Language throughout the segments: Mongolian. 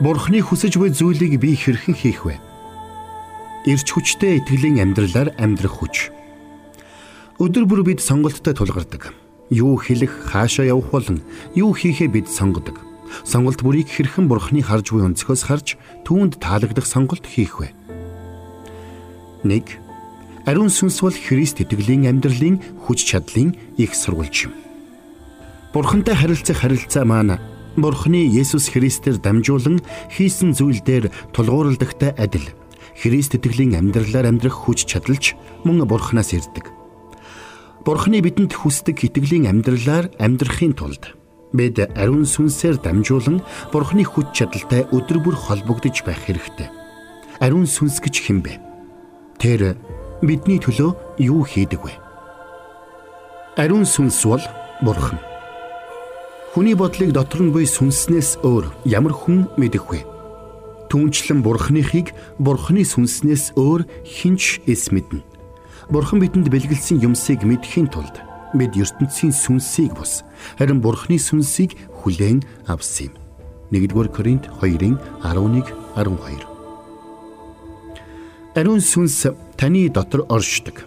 Бурхны хүсэж буй зүйлийг би хэрхэн хийх вэ? Ирч хүчтэй итгэлийн амьдралаар амьдрах хүч. Өдөр бүр бид сонголттой тулгардаг. Юу хэлэх, хаашаа явах болон юу хийхээ бид сонгодог. Сонголт бүрийг хэрхэн Бурхны харж буй өнцгөөс харж түүнд таалагдах сонголт хийх вэ? 1. Ариун сүнс бол Христ итгэлийн амьдралын хүч чадлын их сурвалж юм. Бурхантай харилцах харилцаа маань Бурхны Есүс Христээр дамжуулан хийсэн зүйл дээр тулгуурлагдахтай адил. Христ итгэлийн амьдралаар амьдрах хүч чадалч мөн Бурханаас ирдэг. Бурхны бидэнд хүсдэг итгэлийн амьдралаар амьдрахын тулд бид ариун сүнсээр дамжуулан Бурхны хүч чадалтай өдөр бүр холбогдож байх хэрэгтэй. Ариун сүнс гэж хэн бэ? Тэр бидний төлөө юу хийдэг вэ? Ариун сүнс бол Бурхан. Хүний бодлыг дотор нь буй сүнснээс өөр ямар хүн мэдэх вэ? Түүнчлэн бурхныхыг бурхны сүнснээс өөр хинч эс мэднэ. Бурхан бидэнд бэлгэлсэн юмсыг мэдхийн тулд бид ертөнцийн сүнсийг бус харин бурхны сүнсийг хүлээн авсан юм. 1-р Коринт 2-ын 11 12. Ариун сүнс таны дотор оршдог.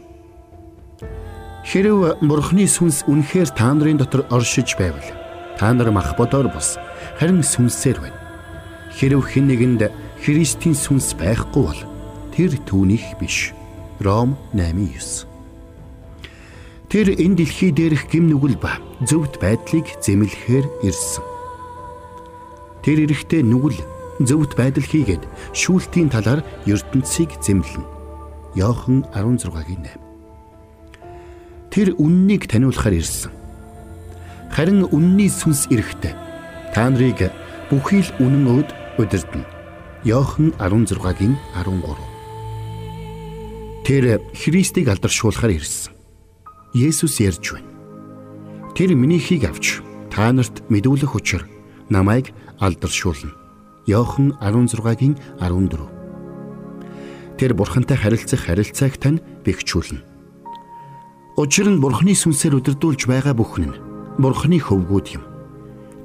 Хэрв бурхны сүнс үнэхээр та нарын дотор оршиж байвал та нар мах бодоор бус харин сүнсээр байна. Хэрв хэн нэгэнд Христийн сүнс байхгүй бол тэр түүнийх биш. Ром 8:9. Тэр энэ дэлхий дээрх гим нүгэл ба зөвхт байдлыг зэмлэхээр ирсэн. Тэр эрэхтэй нүгэл зөвхт байдал хийгээд шүүлтийн талаар ертөнцийг зэмлэнэ. Йохан 16-гийн 8. Тэр үннийг таниулахаар ирсэн харин үнний сүнс эрэхтэй. Та нарыг бүхий л үнэн өд удирдна. Йохан 16-гийн 13. Тэр Христийг алдаршуулахаар ирсэн. Есүс ярьж байна. Тэр минийхийг авч та нарт мэдүүлэх учир намайг алдаршуулна. Йохан 16-гийн 14. Тэр бурхантай харилцах харилцааг тань бэхжүүлнэ. Учир нь бурхны сүнсээр удирдуулж байгаа бүхэн нь Бурхны хөвгүүд юм.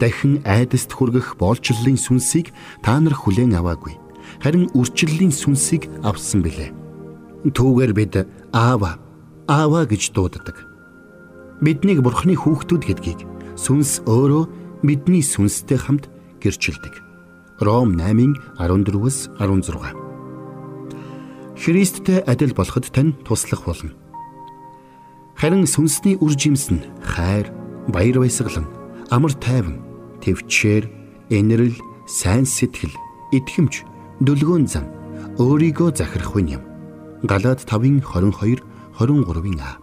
Дахин айдаст хүргэх боолчлолын сүнсийг та нар хүлээн аваагүй. Харин үрчлэлийн сүнсийг авсан билээ. Түүгээр бид аава аава гэж дууддаг. Биднийг Бурхны хүүхдүүд гэдгийг сүнс өөрөө бидний сүнстэй хамт гэрчилдэг. Ром 8-ын 14-өөс 16. Христтэй адил болоход тань туслах болно. Харин сүнсний үр жимс нь хайр, баяр баясгалан, амар тайван, төвчээр, энэрл, сайн сэтгэл, итгэмж, дүлгөөн зам, өөрийгөө захирах юм. Галаад 5-ын 22, 23-ын А.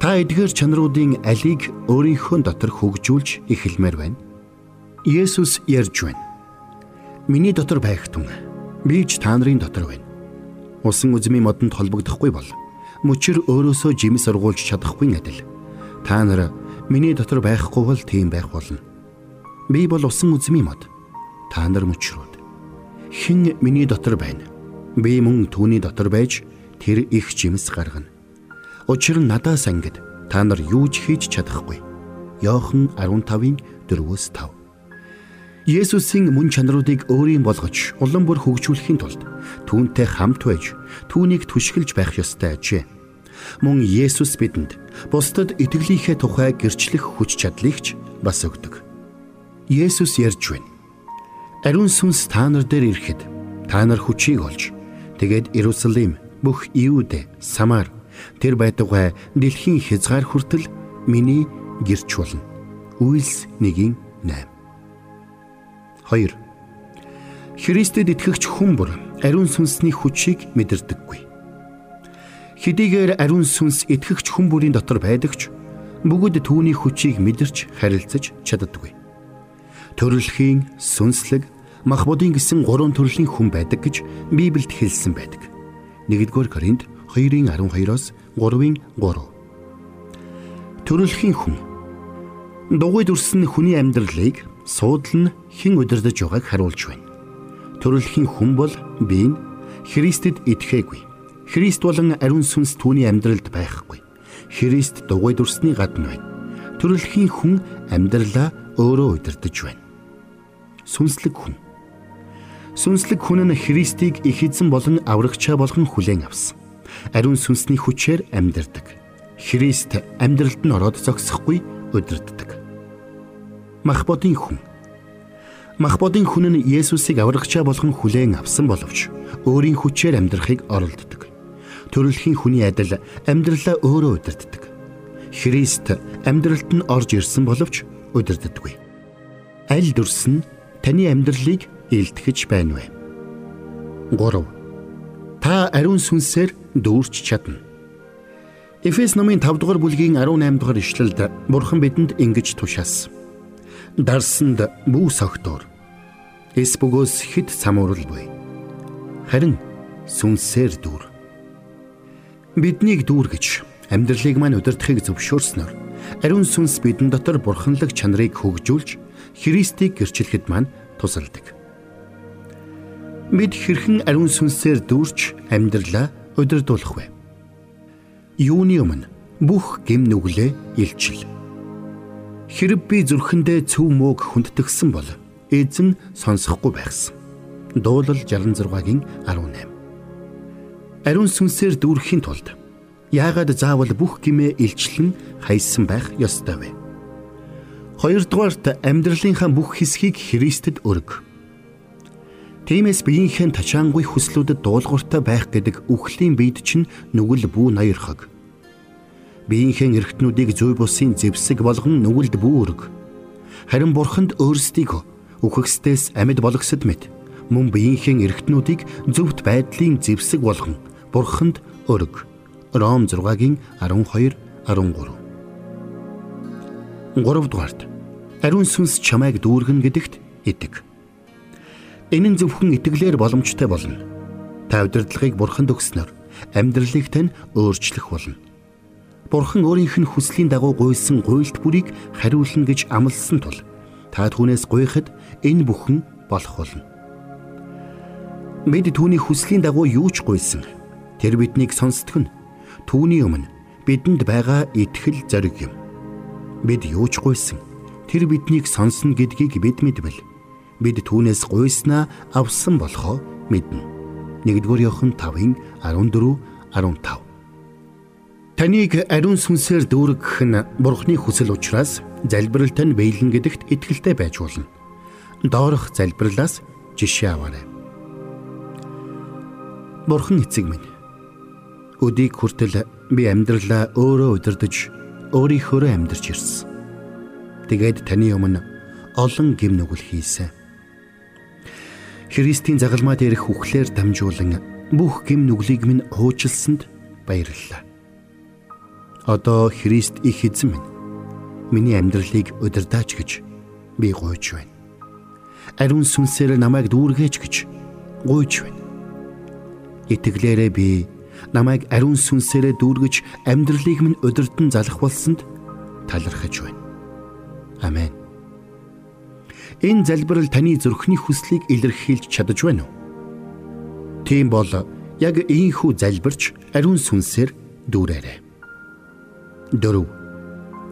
Та эдгээр чанаруудын алийг өөрийнхөө дотор хөгжүүлж эхэлмээр байна. Есүс ярьж байна. Миний дотор байх тун би ч та нарын дотор байна. Усан үзмийн модонд холбогдохгүй бол мөчөр өөрөөсөө жимс сургуулж чадахгүй адил Та нар миний дотор байхгүй бол тийм байх болно. Би бол усан үзмийн мод. Та нар мөчрүүд. Хэн миний дотор байна? Би мөн түүний дотор байж тэр их жимс гаргана. Учир нь надаас ангид та нар юу ч хийж чадахгүй. Йохан 15-ын 4-өөс 5. Есүсийн мөн чанаруудыг өөрийн болгож улам бүр хөгжүүлэхийн тулд түүнтэй хамт байж түүнийг түшгэлж байх ёстой ажээ. Мөн Есүс бидэнд бусдад итгэлийнхээ тухай гэрчлэх хүч чадлыг ч бас өгдөг. Есүс ярьж байна. Ариун сүнс та нар дээр ирэхэд та нар хүчийг олж тэгээд Иерусалим бүх Иуд, Самар тэр байдгаа дэлхийн хязгаар хүртэл миний гэрч болно. Үйлс 1-ийн 8. 2. Христэд итгэгч хүн бүр ариун сүнсний хүчийг мэдэрдэггүй хэдийгээр ариун сүнс итгэгч хүн бүрийн дотор байдагч бүгд түүний хүчийг мэдэрч харилцаж чаддаггүй. Төрөлхийн, сүнслэг, мах бодын гэсэн гурван төрлийн хүн байдаг гэж Библиэд хэлсэн байдаг. 1-р Коринт 2-ын 12-оос 3-ын 3. Төрөлхийн хүн дугуйд үрсэн хүний амьдралыг суудлан хэн удирдах байгааг харуулж байна. Төрөлхийн хүн бол би Христэд итгээгүй Христ болон ариун сүнс түүний амьдралд байхгүй. Христ дугуй дүрсний гадна байна. Төрөлхийн хүн амьдралаа өөрөө удирдах байна. сүнслэг хүн. Сүнслэг хүн нь Христийг их эзэн болон аврагчаа болгон хүлээн авсан. Ариун сүнсний хүчээр амьдардаг. Христ амьдралд нь ороод зогсохгүй удирддаг. Махбодын хүн Махбодын хүн нь Есүсийг аврагчаа болгон хүлээн авсан боловч өөрийн хүчээр амьдрахыг оролддог. Төрөлхийн хүний адил амьдралаа өөрөө удирддаг. Христ амьдралд нь орж ирсэн боловч удирддаггүй. Аль дүрс нь таны амьдралыг илтгэж байна вэ? 3. Та ариун сүнсээр дүүрч чадна. Эфес номын 5 дугаар бүлгийн 18 дугаар ишлэлд Бурхан бидэнд ингэж тушаасан. Дарсанд бүү согтоор эс бөгөөс хэд самуурал буй. Харин сүнсээр дүүр. Биднийг дүүр гэж амьдралыг мань удирдахыг зөвшөөрснөөр ариун сүнс бидэн дотор бурханлаг чанарыг хөгжүүлж Христийг гэрчлэхэд мань тусалдаг. Бид хэрхэн ариун сүнсээр дүүрч амьдралаа удирдуулах вэ? Юуны өмнө бүх гим нүглээ илчил. Хэрэг би зүрхэндээ цөв мөөг хүндтгсэн бол эзэн сонсохгүй байхсан. Дуулал 66-гийн 18. Ариун сүнсээр дүүрхийн тулд яагаад заавал бүх гимээ илчлэн хайсан байх ёстой вэ? Хоёрдугаарт амьдралынхаа бүх хэсгийг Христэд өрг. Тиймээс биеийнхэн тачаангүй хүслүүдэд дуулууртай байх гэдэг үхлийн биед чинь нүгэл бүү ноёрхог. Биеийнхэн эргэтнүүдийг зүй бусын зэвсэг болгон нүгэлд бүү өрг. Харин бурханд өөрсдийгөө үхэгсдээс амьд болгосод мэт мөн биеийнхэн эргэтнүүдийг зөвхт байдлын зэвсэг болгон бурханд өрг. Ром 6-гийн 12 13. 3 дугаарт ариун сүнс чамайг дүүргэн гэдэгт идэг. Энэ нь зөвхөн итгэлээр боломжтой болно. Та удирдлагыг бурханд өгснөөр амьдралыг тань өөрчлөх болно. Бурхан өөрийнх нь хүслийн дагуу гуйсан гуйлт бүрийг хариулна гэж амласан тул та түүнээс гуйхад энэ бүхэн болох болно. Бид түүний хүслийн дагуу юу ч гуйсан. Тэр биднийг сонсдог нь түүний өмнө бидэнд байгаа итгэл зориг юм. Бид юу ч гуйсан. Тэр биднийг сонсно гэдгийг бид мэдвэл бид түүнээс гуйснаа авсан болохоо мэднэ. 1-р Иохан 5-ын 14 15 Таныг ариун сүнсээр дүүргэх нь Бурхны хүсэл учраас залбирал тань бэйлэн гэдэгт итгэлтэй байж болно. Доорох залбирлаас жишээ аваарай. Бурхан эцэг минь. Өдийг хүртэл би амьдралаа өөрөө удирдах, өөрийнхөө амьдарч ирсэн. Тэгээд таны өмнө олон гим нүгэл хийсэн. Христийн загалмаа дээрх үхлээр дамжуулан бүх гим нүглийг минь хуучлсанд баярлалаа. Одоо Христ их эзэн минь миний амьдралыг удирдаач гэж би гуйж байна. Ариун сүнсээр намайг дүүргэж гэж гуйж байна. Итгэлээрээ би намайг ариун сүнсээрээ дүүргэж амьдралыг минь удирдан залах болсонд талархаж байна. Амен. Энэ залбирал таны зүрхний хүслийг илэрхийлж чадаж байна уу? Тийм бол яг ийхүү залбирч ариун сүнсээр дүүрээрэй. 4.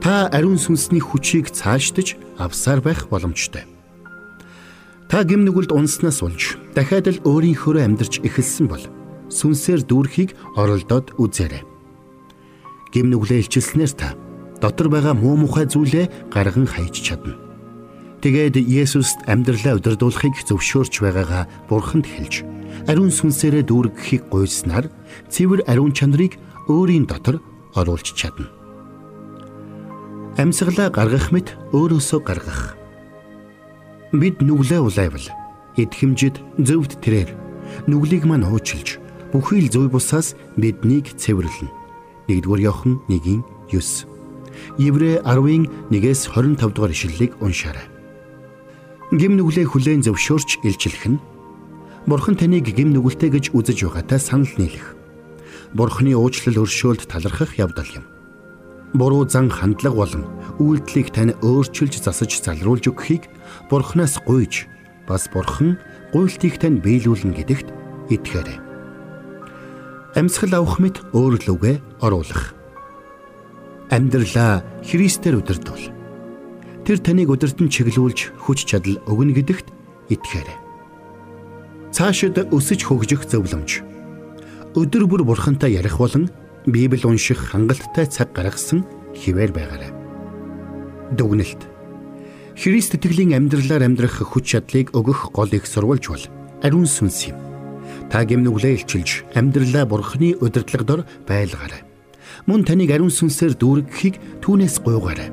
Та ариун сүнсний хүчийг цаашдаж авсаар байх боломжтой. Та гим нүгэлд унснаас болж дахиад л өөрийнхөө амьдарч эхэлсэн бол сүнсээр дүүрхийг оролдоод үзээрэй. Гим нүглээ илчилснээр та дотор байгаа муу мухай зүйлээ гарган хайж чадна. Тэгээд Есүст амьдралаа удирдуулахыг зөвшөөрч байгаагаа Бурханд хэлж, ариун сүнсээрээ дүүргэхийг гуйснаар цэвэр ариун чанарыг өөрийн дотор оруулж чадна. Амьсгалаа гаргах мэт өөрөөсөө гаргах. Бид нүглээ улайвал эдхэмжид зөвд тэрээр нүглийг мань хуучилж бүхий л зүй бусаас биднийг цэвэрлэнэ. 1-р Иохан 1-ийн 9. Еврэ 10-ын 1-ээс 25 дугаар ишлэлийг уншаарай гим нүглээ хүлээн зөвшөөрч илчлэх нь Бурхан таныг гим нүгэлтэй гэж үзэж байгаатай санал нийлэх. Бурханы уучлал өршөөлд талархах явдал юм. Буруу зан хандлага болон үйлдэлийг тань өөрчилж засаж залруулж өгөхийг Бурханаас гуйж бас Бурхан гуйлтыг тань биелүүлнэ гэдэгт итгээрэй. Амьсгал авах мэт өөр лүгэ оруулах. Амьдралаа Христээр удирдуул Тэр таныг удирдан чиглүүлж хүч чадал өгнө гэдэгт итгээрэй. Цаашид өсөж хөгжих зөвлөмж. Өдөр бүр бурхантай ярих болон Библи унших хангалттай цаг гаргасан хിവэр байгаарай. Дүгнэлт. Христ итгэлийн амьдралаар амьдрах хүч чадлыг өгөх гол их сурвалж бол ариун сүнс юм. Та гимнүглээ илчилж амьдралаа бурхны удирдлага дор байлгаарай. Мөн таныг ариун сүнсээр дүүргэхийг түүнээс гуйгаарай.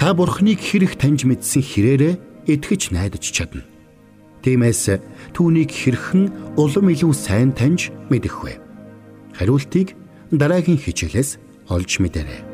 Та бурхныг хэрэг таньж мэдсэн хэрээрээ итгэж найдаж чадна. Тиймээс түүнийг хэрхэн улам илүү сайн таньж мэдэх вэ? Хариултыг дараагийн хичээлээс олж мэдэрэй.